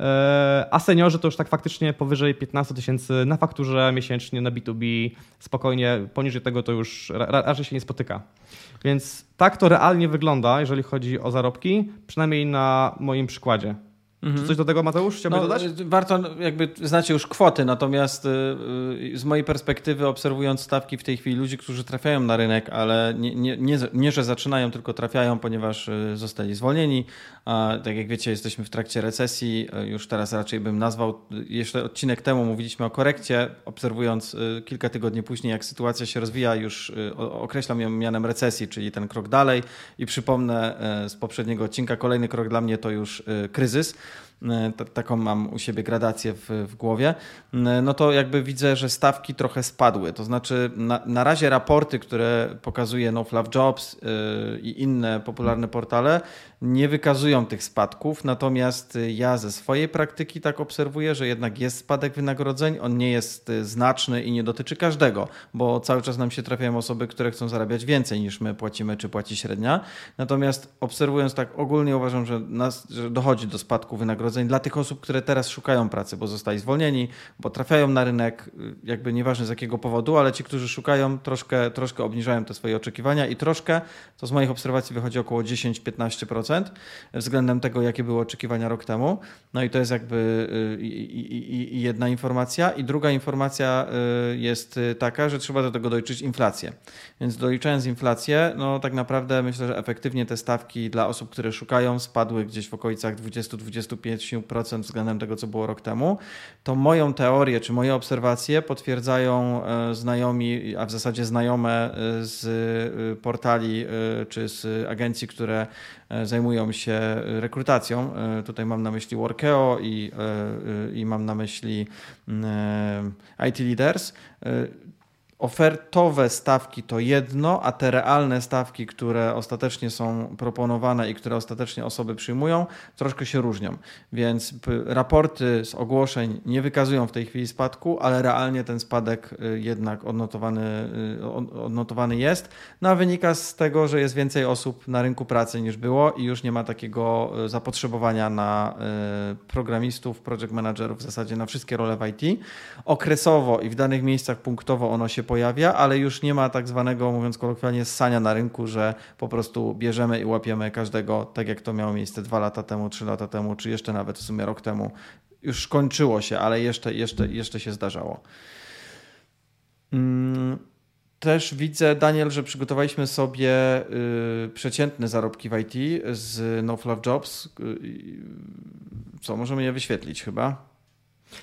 E, a seniorzy to już tak faktycznie powyżej 15 tysięcy na fakturze miesięcznie na B2B, spokojnie, poniżej tego to już raczej się nie spotyka. Więc tak to realnie wygląda, jeżeli chodzi o zarobki, przynajmniej na moim przykładzie. Mhm. Czy coś do tego, Mateusz, chciałbyś no, dodać? Y, warto, jakby znacie już kwoty, natomiast y, y, z mojej perspektywy, obserwując stawki w tej chwili ludzi, którzy trafiają na rynek, ale nie, nie, nie, nie że zaczynają, tylko trafiają, ponieważ zostali zwolnieni. A, tak jak wiecie, jesteśmy w trakcie recesji. Już teraz raczej bym nazwał, jeszcze odcinek temu mówiliśmy o korekcie, obserwując kilka tygodni później, jak sytuacja się rozwija, już określam ją mianem recesji, czyli ten krok dalej. I przypomnę z poprzedniego odcinka, kolejny krok dla mnie to już kryzys. E, taką mam u siebie gradację w, w głowie, e, no to jakby widzę, że stawki trochę spadły. To znaczy, na, na razie raporty, które pokazuje No Fluff Jobs yy, i inne popularne portale, nie wykazują tych spadków, natomiast ja ze swojej praktyki tak obserwuję, że jednak jest spadek wynagrodzeń, on nie jest znaczny i nie dotyczy każdego, bo cały czas nam się trafiają osoby, które chcą zarabiać więcej niż my płacimy, czy płaci średnia. Natomiast obserwując tak ogólnie uważam, że, nas, że dochodzi do spadku wynagrodzeń dla tych osób, które teraz szukają pracy, bo zostali zwolnieni, bo trafiają na rynek, jakby nieważne z jakiego powodu, ale ci, którzy szukają, troszkę, troszkę obniżają te swoje oczekiwania i troszkę, to z moich obserwacji wychodzi około 10-15%, względem tego, jakie były oczekiwania rok temu. No i to jest jakby y, jedna informacja. I druga informacja y, jest taka, że trzeba do tego doliczyć inflację. Więc doliczając inflację, no tak naprawdę myślę, że efektywnie te stawki dla osób, które szukają, spadły gdzieś w okolicach 20-25% względem tego, co było rok temu. To moją teorię, czy moje obserwacje potwierdzają e, znajomi, a w zasadzie znajome e, z e, portali czy z agencji, które zajmują się rekrutacją. Tutaj mam na myśli Workeo i, i mam na myśli IT Leaders ofertowe stawki to jedno, a te realne stawki, które ostatecznie są proponowane i które ostatecznie osoby przyjmują, troszkę się różnią. Więc raporty z ogłoszeń nie wykazują w tej chwili spadku, ale realnie ten spadek y, jednak odnotowany, y, odnotowany jest. No a wynika z tego, że jest więcej osób na rynku pracy niż było i już nie ma takiego y, zapotrzebowania na programistów, project managerów, w zasadzie na wszystkie role w IT. Okresowo i w danych miejscach punktowo ono się pojawia, ale już nie ma tak zwanego, mówiąc kolokwialnie, ssania na rynku, że po prostu bierzemy i łapiemy każdego, tak jak to miało miejsce dwa lata temu, trzy lata temu, czy jeszcze nawet w sumie rok temu. Już kończyło się, ale jeszcze, jeszcze, jeszcze się zdarzało. Mm, też widzę, Daniel, że przygotowaliśmy sobie y, przeciętne zarobki w IT z No Fluff Jobs. Y, co, możemy je wyświetlić chyba?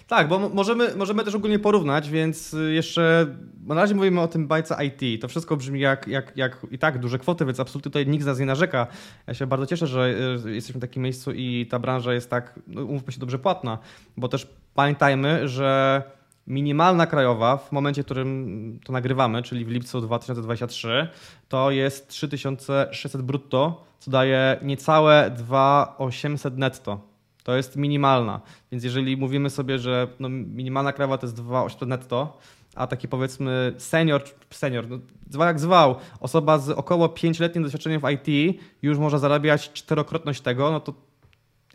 Tak, bo możemy, możemy też ogólnie porównać, więc jeszcze na razie mówimy o tym bajce IT. To wszystko brzmi jak, jak, jak i tak duże kwoty, więc absolutnie tutaj nikt z nas nie narzeka. Ja się bardzo cieszę, że jesteśmy w takim miejscu i ta branża jest tak, no, umówmy się, dobrze płatna, bo też pamiętajmy, że minimalna krajowa w momencie, w którym to nagrywamy, czyli w lipcu 2023, to jest 3600 brutto, co daje niecałe 2800 netto. To jest minimalna. Więc jeżeli mówimy sobie, że no minimalna krawa to jest 2,8 netto, a taki powiedzmy senior, senior, no, zwał jak zwał, osoba z około 5-letnim doświadczeniem w IT już może zarabiać czterokrotność tego, no to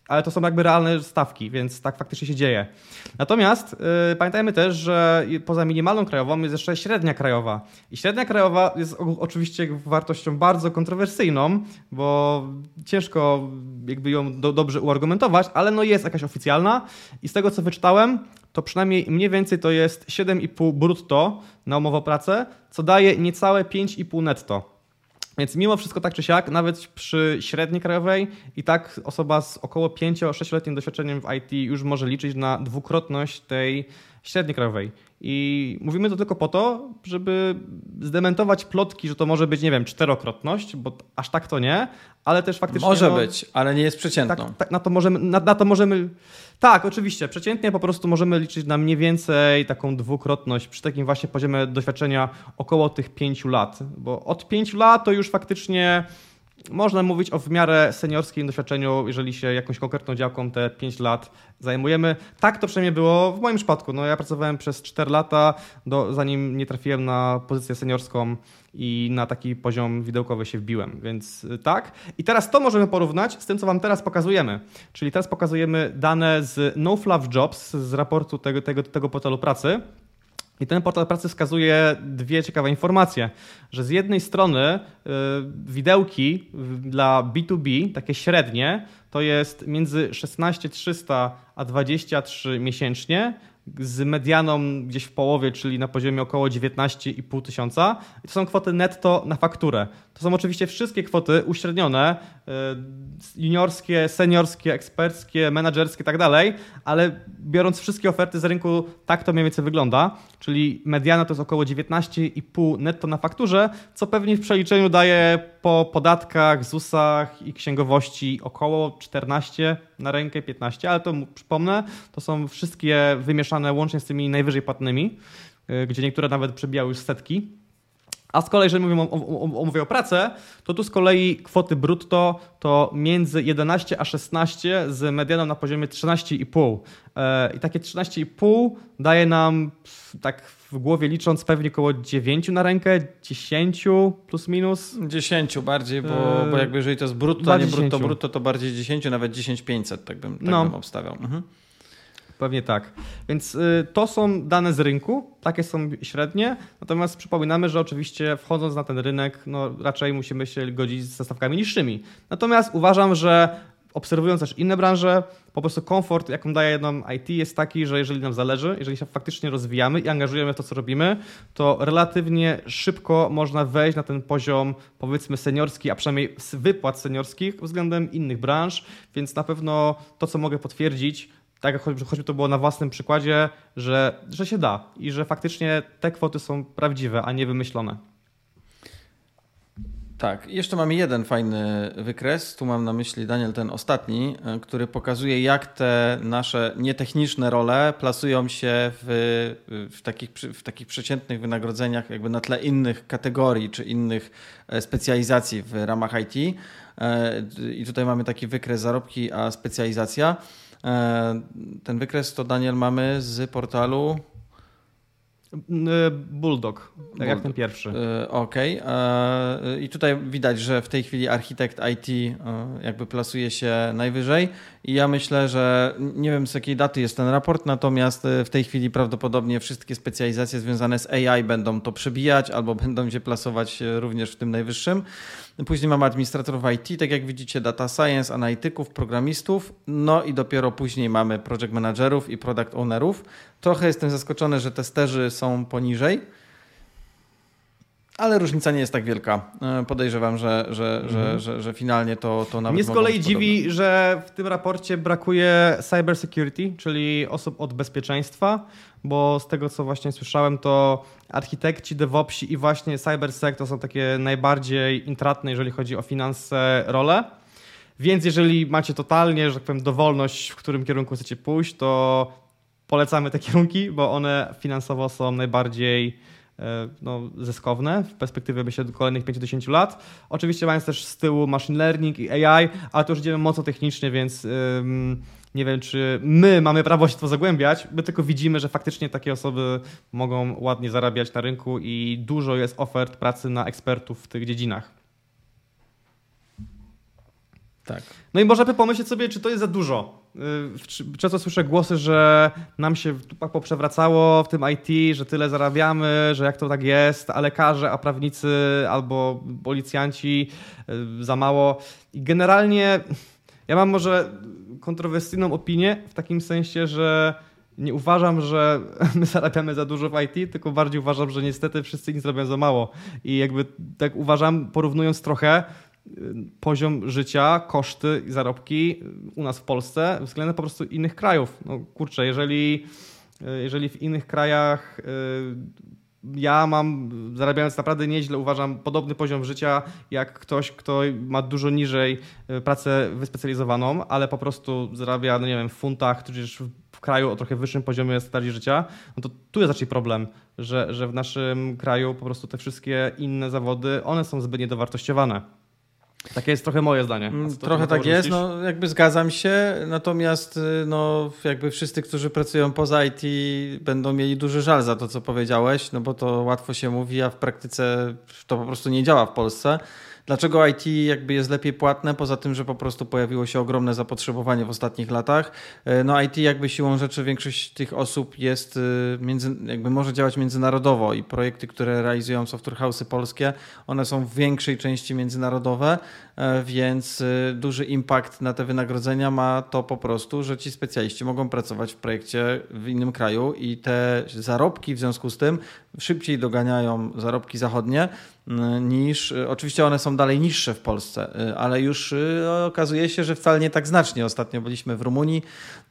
ale to są jakby realne stawki, więc tak faktycznie się dzieje. Natomiast yy, pamiętajmy też, że poza minimalną krajową jest jeszcze średnia krajowa. I średnia krajowa jest oczywiście wartością bardzo kontrowersyjną, bo ciężko jakby ją do, dobrze uargumentować, ale no jest jakaś oficjalna i z tego co wyczytałem, to przynajmniej mniej więcej to jest 7,5 brutto na umowę o pracę, co daje niecałe 5,5 netto. Więc mimo wszystko tak czy siak, nawet przy średniej krajowej i tak osoba z około 5-6-letnim doświadczeniem w IT już może liczyć na dwukrotność tej średniej krajowej. I mówimy to tylko po to, żeby zdementować plotki, że to może być, nie wiem, czterokrotność, bo aż tak to nie, ale też faktycznie. Może no, być, ale nie jest przeciętną. Tak, tak, na, to możemy, na, na to możemy. Tak, oczywiście. Przeciętnie po prostu możemy liczyć na mniej więcej taką dwukrotność przy takim właśnie poziomie doświadczenia około tych pięciu lat. Bo od pięciu lat to już faktycznie można mówić o w miarę seniorskim doświadczeniu, jeżeli się jakąś konkretną działką te 5 lat zajmujemy. Tak to przynajmniej było w moim przypadku. No, ja pracowałem przez 4 lata, do, zanim nie trafiłem na pozycję seniorską i na taki poziom widełkowy się wbiłem, więc y, tak. I teraz to możemy porównać z tym, co Wam teraz pokazujemy. Czyli teraz pokazujemy dane z No Fluff Jobs, z raportu tego, tego, tego portalu pracy. I ten portal pracy wskazuje dwie ciekawe informacje, że z jednej strony y, widełki dla B2B, takie średnie, to jest między 16300 a 23 miesięcznie, z medianą gdzieś w połowie, czyli na poziomie około 19,5 tysiąca. I to są kwoty netto na fakturę. To są oczywiście wszystkie kwoty uśrednione, y, juniorskie, seniorskie, eksperckie, menedżerskie i tak dalej, ale biorąc wszystkie oferty z rynku, tak to mniej więcej wygląda, czyli mediana to jest około 19,5 netto na fakturze, co pewnie w przeliczeniu daje po podatkach, ZUS-ach i księgowości około 14 na rękę, 15, ale to przypomnę, to są wszystkie wymieszane łącznie z tymi najwyżej płatnymi, y, gdzie niektóre nawet przebijały już setki. A z kolei, jeżeli mówimy o, o, o, mówię o pracę, to tu z kolei kwoty brutto to między 11 a 16 z medianą na poziomie 13,5. E, I takie 13,5 daje nam, tak w głowie licząc, pewnie około 9 na rękę, 10 plus minus. 10 bardziej, bo, bo jakby jeżeli to jest brutto, a nie brutto, brutto, to bardziej 10, nawet 10,500 tak bym, tak no. bym obstawiał. Mhm. Pewnie tak. Więc y, to są dane z rynku, takie są średnie, natomiast przypominamy, że oczywiście wchodząc na ten rynek, no raczej musimy się godzić ze stawkami niższymi. Natomiast uważam, że obserwując też inne branże, po prostu komfort, jaką daje jedną IT, jest taki, że jeżeli nam zależy, jeżeli się faktycznie rozwijamy i angażujemy w to, co robimy, to relatywnie szybko można wejść na ten poziom, powiedzmy, seniorski, a przynajmniej wypłat seniorskich względem innych branż, więc na pewno to, co mogę potwierdzić, tak choćby, choćby to było na własnym przykładzie, że, że się da i że faktycznie te kwoty są prawdziwe, a nie wymyślone. Tak, jeszcze mamy jeden fajny wykres. Tu mam na myśli Daniel, ten ostatni, e, który pokazuje, jak te nasze nietechniczne role plasują się w, w, takich, w takich przeciętnych wynagrodzeniach, jakby na tle innych kategorii czy innych e, specjalizacji w ramach IT. E, I tutaj mamy taki wykres zarobki, a specjalizacja. E, ten wykres to Daniel mamy z portalu Bulldog, tak jak ten pierwszy. Okej. Okay. I tutaj widać, że w tej chwili architekt IT jakby plasuje się najwyżej i ja myślę, że nie wiem z jakiej daty jest ten raport, natomiast w tej chwili prawdopodobnie wszystkie specjalizacje związane z AI będą to przebijać albo będą się plasować również w tym najwyższym. Później mamy administratorów IT, tak jak widzicie, data science, analityków, programistów, no i dopiero później mamy project managerów i product ownerów. Trochę jestem zaskoczony, że testerzy są poniżej, ale różnica nie jest tak wielka. E, podejrzewam, że, że, że, mhm. że, że, finalnie to, to nawet. Mnie z kolei dziwi, że w tym raporcie brakuje cyber security, czyli osób od bezpieczeństwa, bo z tego co właśnie słyszałem, to architekci, DevOpsi i właśnie cybersec to są takie najbardziej intratne, jeżeli chodzi o finanse, role. Więc jeżeli macie totalnie, że tak powiem, dowolność, w którym kierunku chcecie pójść, to polecamy te kierunki, bo one finansowo są najbardziej no, zyskowne w perspektywie myślę kolejnych 5-10 lat. Oczywiście mając też z tyłu machine learning i AI, ale to już idziemy mocno technicznie, więc nie wiem, czy my mamy prawo się to zagłębiać, my tylko widzimy, że faktycznie takie osoby mogą ładnie zarabiać na rynku i dużo jest ofert pracy na ekspertów w tych dziedzinach. Tak. No i można pomyśleć sobie, czy to jest za dużo. Y, często słyszę głosy, że nam się poprzewracało w tym IT, że tyle zarabiamy, że jak to tak jest, a lekarze, a prawnicy albo policjanci y, za mało. I generalnie ja mam może kontrowersyjną opinię w takim sensie, że nie uważam, że my zarabiamy za dużo w IT, tylko bardziej uważam, że niestety wszyscy nic robią za mało. I jakby tak uważam, porównując trochę poziom życia, koszty i zarobki u nas w Polsce względem po prostu innych krajów. No kurczę, jeżeli, y, jeżeli w innych krajach y, ja mam, zarabiając naprawdę nieźle, uważam, podobny poziom życia jak ktoś, kto ma dużo niżej e, pracę wyspecjalizowaną, ale po prostu zarabia, no nie wiem, w funtach, tudzież w kraju o trochę wyższym poziomie standardzie życia, no to tu jest raczej problem, że, że w naszym kraju po prostu te wszystkie inne zawody, one są zbyt niedowartościowane. Takie jest trochę moje zdanie. Mm, trochę tak jest, no jakby zgadzam się, natomiast y, no jakby wszyscy, którzy pracują poza IT będą mieli duży żal za to, co powiedziałeś, no bo to łatwo się mówi, a w praktyce to po prostu nie działa w Polsce. Dlaczego IT jakby jest lepiej płatne, poza tym, że po prostu pojawiło się ogromne zapotrzebowanie w ostatnich latach? E, no IT jakby siłą rzeczy większość tych osób jest, e, między, jakby może działać międzynarodowo i projekty, które realizują software house'y polskie, one są w większej części międzynarodowe, więc duży impact na te wynagrodzenia ma to po prostu, że ci specjaliści mogą pracować w projekcie w innym kraju i te zarobki w związku z tym szybciej doganiają zarobki zachodnie, niż, oczywiście one są dalej niższe w Polsce, y, ale już y, okazuje się, że wcale nie tak znacznie. Ostatnio byliśmy w Rumunii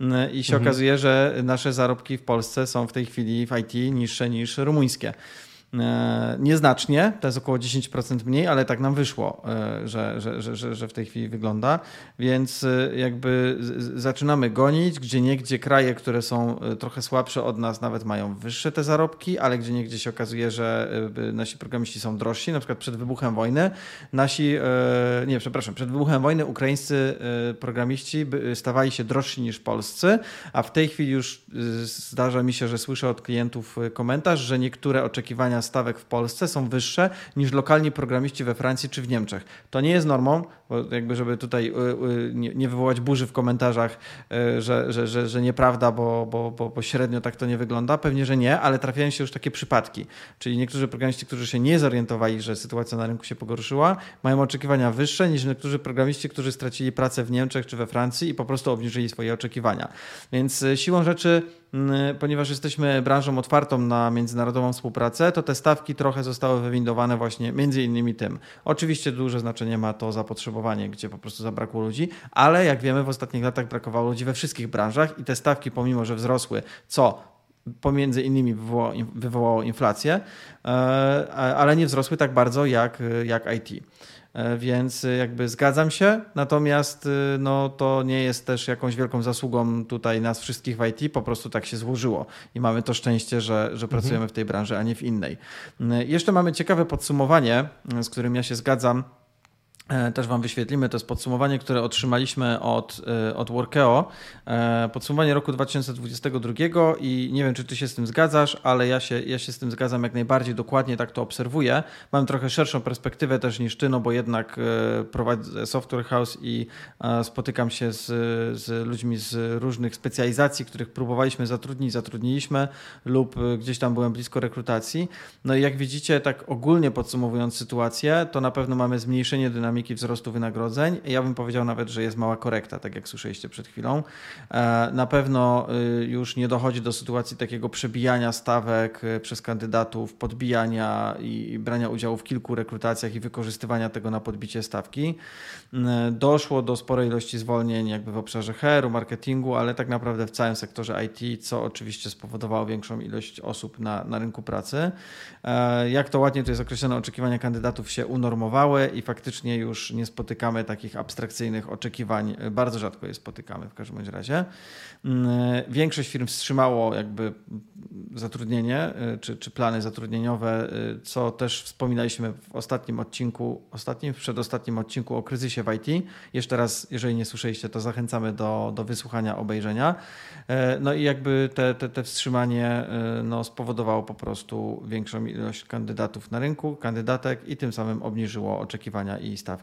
y, i się mhm. okazuje, że nasze zarobki w Polsce są w tej chwili w IT niższe niż rumuńskie. E, nieznacznie, to jest około 10% mniej, ale tak nam wyszło, e, że, że, że, że w tej chwili wygląda. Więc e, jakby zaczynamy gonić, gdzie niegdzie kraje, które są trochę słabsze od nas, nawet mają wyższe te zarobki, ale gdzie niegdzie się okazuje, że nasi programiści są drożsi. Na przykład przed wybuchem wojny nasi, nie, przepraszam, przed wybuchem wojny ukraińscy programiści stawali się drożsi niż polscy, a w tej chwili już zdarza mi się, że słyszę od klientów komentarz, że niektóre oczekiwania stawek w Polsce są wyższe niż lokalni programiści we Francji czy w Niemczech. To nie jest normą, bo jakby żeby tutaj y, y, nie wywołać burzy w komentarzach, y, że, że, że, że nieprawda, bo, bo, bo, bo średnio tak to nie wygląda. Pewnie, że nie, ale trafiają się już takie przypadki. Czyli niektórzy programiści, którzy się nie zorientowali, że sytuacja na rynku się pogorszyła, mają oczekiwania wyższe niż niektórzy programiści, którzy stracili pracę w Niemczech czy we Francji i po prostu obniżyli swoje oczekiwania. Więc siłą rzeczy ponieważ jesteśmy branżą otwartą na międzynarodową współpracę, to te stawki trochę zostały wywindowane właśnie między innymi tym. Oczywiście duże znaczenie ma to zapotrzebowanie, gdzie po prostu zabrakło ludzi, ale jak wiemy w ostatnich latach brakowało ludzi we wszystkich branżach i te stawki pomimo, że wzrosły, co pomiędzy innymi wywołało, wywołało inflację, e, ale nie wzrosły tak bardzo jak, jak IT. E, więc e, jakby zgadzam się, natomiast e, no, to nie jest też jakąś wielką zasługą tutaj nas wszystkich w IT, po prostu tak się złożyło i mamy to szczęście, że, że mhm. pracujemy w tej branży, a nie w innej. Jeszcze mamy ciekawe podsumowanie, z którym ja się zgadzam też Wam wyświetlimy. To jest podsumowanie, które otrzymaliśmy od, e, od Workeo. E, podsumowanie roku 2022 i nie wiem, czy Ty się z tym zgadzasz, ale ja się, ja się z tym zgadzam jak najbardziej dokładnie, tak to obserwuję. Mam trochę szerszą perspektywę też niż Ty, no bo jednak prowadzę software house i spotykam się z, z ludźmi z różnych specjalizacji, których próbowaliśmy zatrudnić, zatrudniliśmy lub gdzieś tam byłem blisko rekrutacji. No i jak widzicie, tak ogólnie podsumowując sytuację, to na pewno mamy zmniejszenie dynamiki dynamiki wzrostu wynagrodzeń. Ja bym powiedział nawet, że jest mała korekta, tak jak słyszeliście przed chwilą. E, na pewno y, już nie dochodzi do sytuacji takiego przebijania stawek y, przez kandydatów, podbijania i brania udziału w kilku rekrutacjach i wykorzystywania tego na podbicie stawki. E, doszło do sporej ilości zwolnień jakby w obszarze HR-u, marketingu, ale tak naprawdę w całym sektorze IT, co oczywiście spowodowało większą ilość osób na, na rynku pracy. E, jak to ładnie tu jest określone, oczekiwania kandydatów się unormowały i faktycznie już już nie spotykamy takich abstrakcyjnych oczekiwań, bardzo rzadko je spotykamy w każdym razie. Mm, większość firm wstrzymało jakby zatrudnienie y, czy, czy plany zatrudnieniowe, y, co też wspominaliśmy w ostatnim odcinku, ostatnim, w przedostatnim odcinku o kryzysie w IT. Jeszcze raz, jeżeli nie słyszeliście, to zachęcamy do, do wysłuchania, obejrzenia. E, no i jakby te, te, te wstrzymanie y, no, spowodowało po prostu większą ilość kandydatów na rynku, kandydatek i tym samym obniżyło oczekiwania i stawki.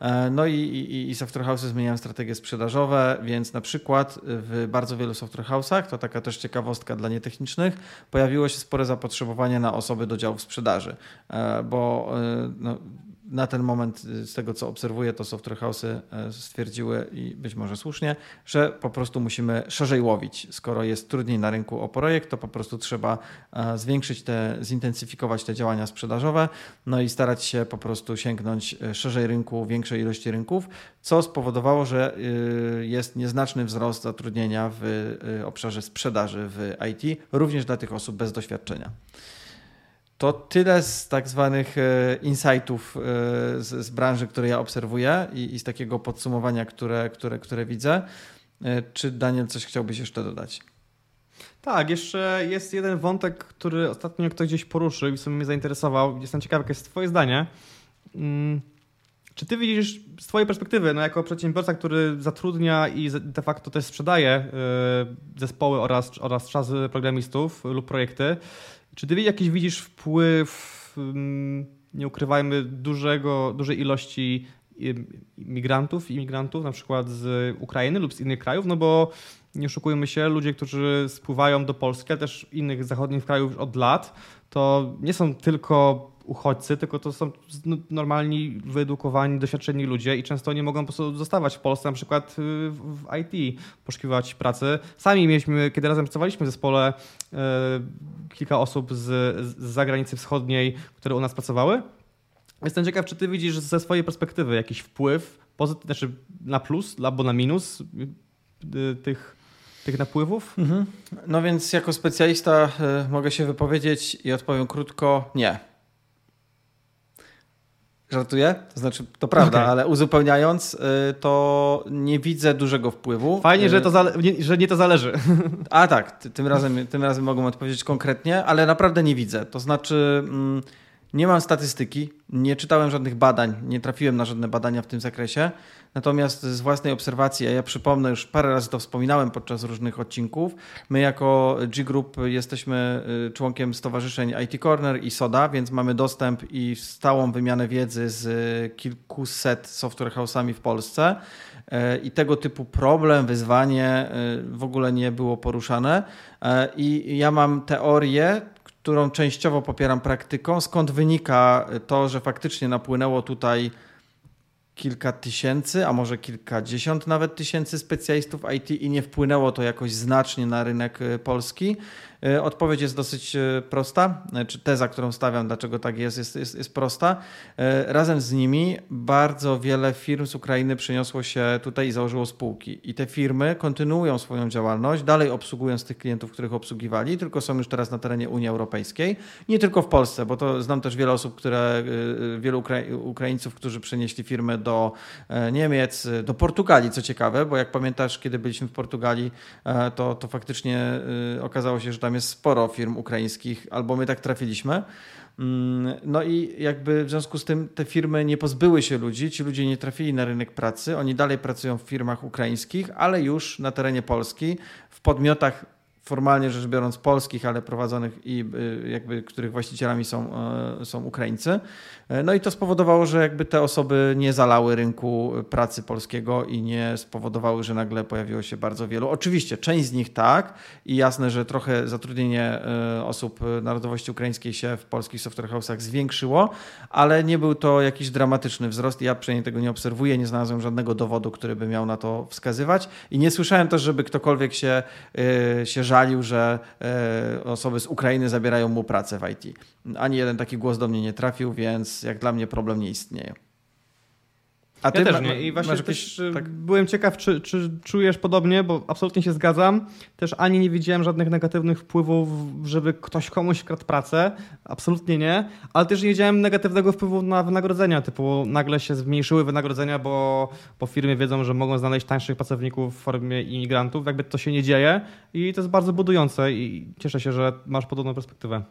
E, no i, i, i software house'y zmieniają strategie sprzedażowe, więc na przykład w bardzo wielu software house'ach, to taka też ciekawostka dla nietechnicznych, pojawiło się spore zapotrzebowanie na osoby do działów sprzedaży, e, bo no, na ten moment, y, z tego co obserwuję, to software house'y e, stwierdziły i być może słusznie, że po prostu musimy szerzej łowić. Skoro jest trudniej na rynku o projekt, to po prostu trzeba e, zwiększyć te, zintensyfikować te działania sprzedażowe, no i starać się po prostu sięgnąć e, szerzej rynku, większej ilości rynków, co spowodowało, że y, jest nieznaczny wzrost zatrudnienia w obszarze sprzedaży w IT, również dla tych osób bez doświadczenia. To tyle z tak zwanych e, insightów e, z, z branży, które ja obserwuję i, i, z takiego podsumowania, które, które, które widzę. E, czy Daniel coś chciałbyś jeszcze dodać? Tak, jeszcze jest jeden wątek, który ostatnio ktoś gdzieś poruszył i sobie mnie zainteresował. Jestem ciekaw, jakie jest Twoje zdanie. Hmm. Czy ty widzisz z Twojej perspektywy, no jako przedsiębiorca, który zatrudnia i de facto też sprzedaje zespoły oraz, oraz czasy programistów lub projekty, czy ty jakiś widzisz wpływ, mm, nie ukrywajmy, dużego, dużej ilości migrantów, imigrantów, na przykład z Ukrainy lub z innych krajów, no bo nie oszukujmy się, ludzie, którzy spływają do Polski, też innych zachodnich krajów od lat, to nie są tylko uchodźcy, tylko to są normalni, wyedukowani, doświadczeni ludzie i często nie mogą po prostu zostawać w Polsce, na przykład y, w IT, poszukiwać pracy. Sami mieliśmy, kiedy razem pracowaliśmy w zespole, y, kilka osób z, z zagranicy wschodniej, które u nas pracowały. Jestem ciekaw, czy ty widzisz ze swojej perspektywy jakiś wpływ, pozytywny, znaczy na plus albo na minus y, tych tych napływów? Mhm. No więc jako specjalista mogę się wypowiedzieć i odpowiem krótko nie. Żartuję? To znaczy, to prawda, okay. ale uzupełniając, y, to nie widzę dużego wpływu. Fajnie, że, to nie, że nie to zależy. A tak, tym razem, tym razem mogą odpowiedzieć konkretnie, ale naprawdę nie widzę. To znaczy, mm, nie mam statystyki, nie czytałem żadnych badań, nie trafiłem na żadne badania w tym zakresie. Natomiast z własnej obserwacji, a ja przypomnę, już parę razy to wspominałem podczas różnych odcinków, my jako G-Group jesteśmy y, członkiem stowarzyszeń IT Corner i SODA, więc mamy dostęp i stałą wymianę wiedzy z kilkuset software house'ami w Polsce. Y, I tego typu problem, wyzwanie y, w ogóle nie było poruszane. I ja mam teorię, którą częściowo popieram praktyką, skąd wynika to, że faktycznie napłynęło tutaj kilka tysięcy, a może kilkadziesiąt nawet tysięcy specjalistów IT i nie wpłynęło to jakoś znacznie na rynek y, polski. Y, odpowiedź jest dosyć y, prosta, czy teza, którą stawiam, dlaczego tak jest, jest, jest, jest prosta. Razem z nimi bardzo wiele firm z Ukrainy przyniosło się tutaj i założyło spółki. I te firmy kontynuują swoją działalność, dalej obsługując tych klientów, których obsługiwali, tylko są już teraz na terenie Unii Europejskiej. Nie tylko w Polsce, bo to znam też wiele osób, które, wielu Ukraińców, którzy przenieśli firmę do e, Niemiec, do Portugalii, co ciekawe, bo jak pamiętasz, kiedy byliśmy w Portugalii, e, to, to faktycznie e, okazało się, że tam tam jest sporo firm ukraińskich, albo my tak trafiliśmy. Mm, no i jakby w związku z tym te firmy nie pozbyły się ludzi, ci ludzie nie trafili na rynek pracy, oni dalej pracują w firmach ukraińskich, ale już na terenie Polski, w podmiotach formalnie rzecz biorąc polskich, ale prowadzonych i y, jakby których właścicielami są, e, są Ukraińcy. E, no i to spowodowało, że jakby te osoby nie zalały rynku pracy polskiego i nie spowodowały, że nagle pojawiło się bardzo wielu. Oczywiście część z nich tak i jasne, że trochę zatrudnienie e, osób narodowości ukraińskiej się w polskich software house'ach zwiększyło, ale nie był to jakiś dramatyczny wzrost. Ja przynajmniej tego nie obserwuję, nie znalazłem żadnego dowodu, który by miał na to wskazywać i nie słyszałem też, żeby ktokolwiek się, się że e, osoby z Ukrainy zabierają mu pracę w IT. Ani jeden taki głos do mnie nie trafił, więc jak dla mnie problem nie istnieje. A ty ja też nie. I właśnie też tak? byłem ciekaw, czy, czy czujesz podobnie, bo absolutnie się zgadzam. Też ani nie widziałem żadnych negatywnych wpływów, żeby ktoś komuś kradł pracę. Absolutnie nie. Ale też nie widziałem negatywnego wpływu na wynagrodzenia. Typu nagle się zmniejszyły wynagrodzenia, bo, bo firmy wiedzą, że mogą znaleźć tańszych pracowników w formie imigrantów. Jakby to się nie dzieje i to jest bardzo budujące i cieszę się, że masz podobną perspektywę.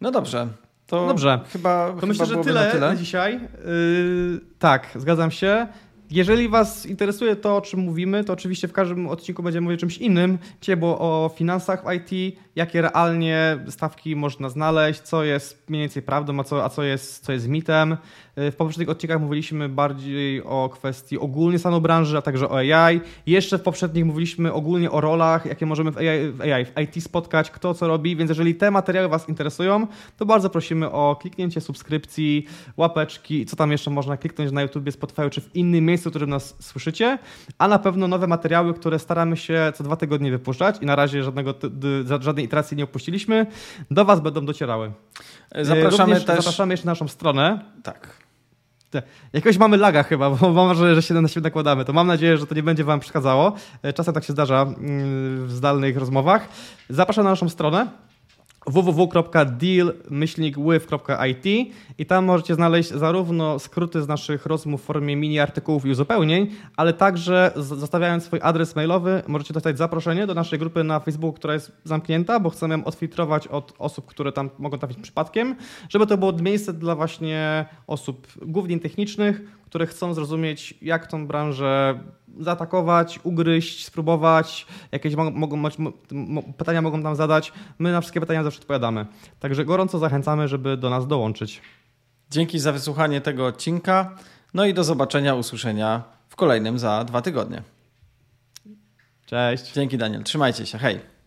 No dobrze. To Dobrze. Chyba, to chyba myślę, że tyle, na, tyle. na dzisiaj. Yy, tak, zgadzam się. Jeżeli Was interesuje to, o czym mówimy, to oczywiście w każdym odcinku będziemy mówić o czymś innym. Dzisiaj było o finansach w IT, jakie realnie stawki można znaleźć, co jest mniej więcej prawdą, a co, a co, jest, co jest mitem. W poprzednich odcinkach mówiliśmy bardziej o kwestii ogólnie stanu branży, a także o AI. Jeszcze w poprzednich mówiliśmy ogólnie o rolach, jakie możemy w AI, w AI, w IT spotkać, kto co robi, więc jeżeli te materiały Was interesują, to bardzo prosimy o kliknięcie subskrypcji, łapeczki, co tam jeszcze można kliknąć na YouTube, Spotify czy w innym miejscu, w którym nas słyszycie, a na pewno nowe materiały, które staramy się co dwa tygodnie wypuszczać i na razie żadnego, żadnej iteracji nie opuściliśmy, do Was będą docierały. Zapraszamy Również też... Zapraszamy jeszcze na naszą stronę. Tak. Jakoś mamy laga chyba, bo mam wrażenie, że się na siebie nakładamy. To mam nadzieję, że to nie będzie Wam przeszkadzało. Czasem tak się zdarza mm, w zdalnych rozmowach. Zapraszam na naszą stronę www.deal-with.it i tam możecie znaleźć zarówno skróty z naszych rozmów w formie mini artykułów i uzupełnień, ale także zostawiając swój adres mailowy możecie dostać zaproszenie do naszej grupy na Facebooku, która jest zamknięta, bo chcemy ją odfiltrować od osób, które tam mogą trafić przypadkiem, żeby to było miejsce dla właśnie osób głównie technicznych, które chcą zrozumieć, jak tą branżę zaatakować, ugryźć, spróbować, jakieś mogą, pytania mogą tam zadać. My na wszystkie pytania zawsze odpowiadamy. Także gorąco zachęcamy, żeby do nas dołączyć. Dzięki za wysłuchanie tego odcinka. No i do zobaczenia, usłyszenia w kolejnym za dwa tygodnie. Cześć. Dzięki Daniel. Trzymajcie się. Hej.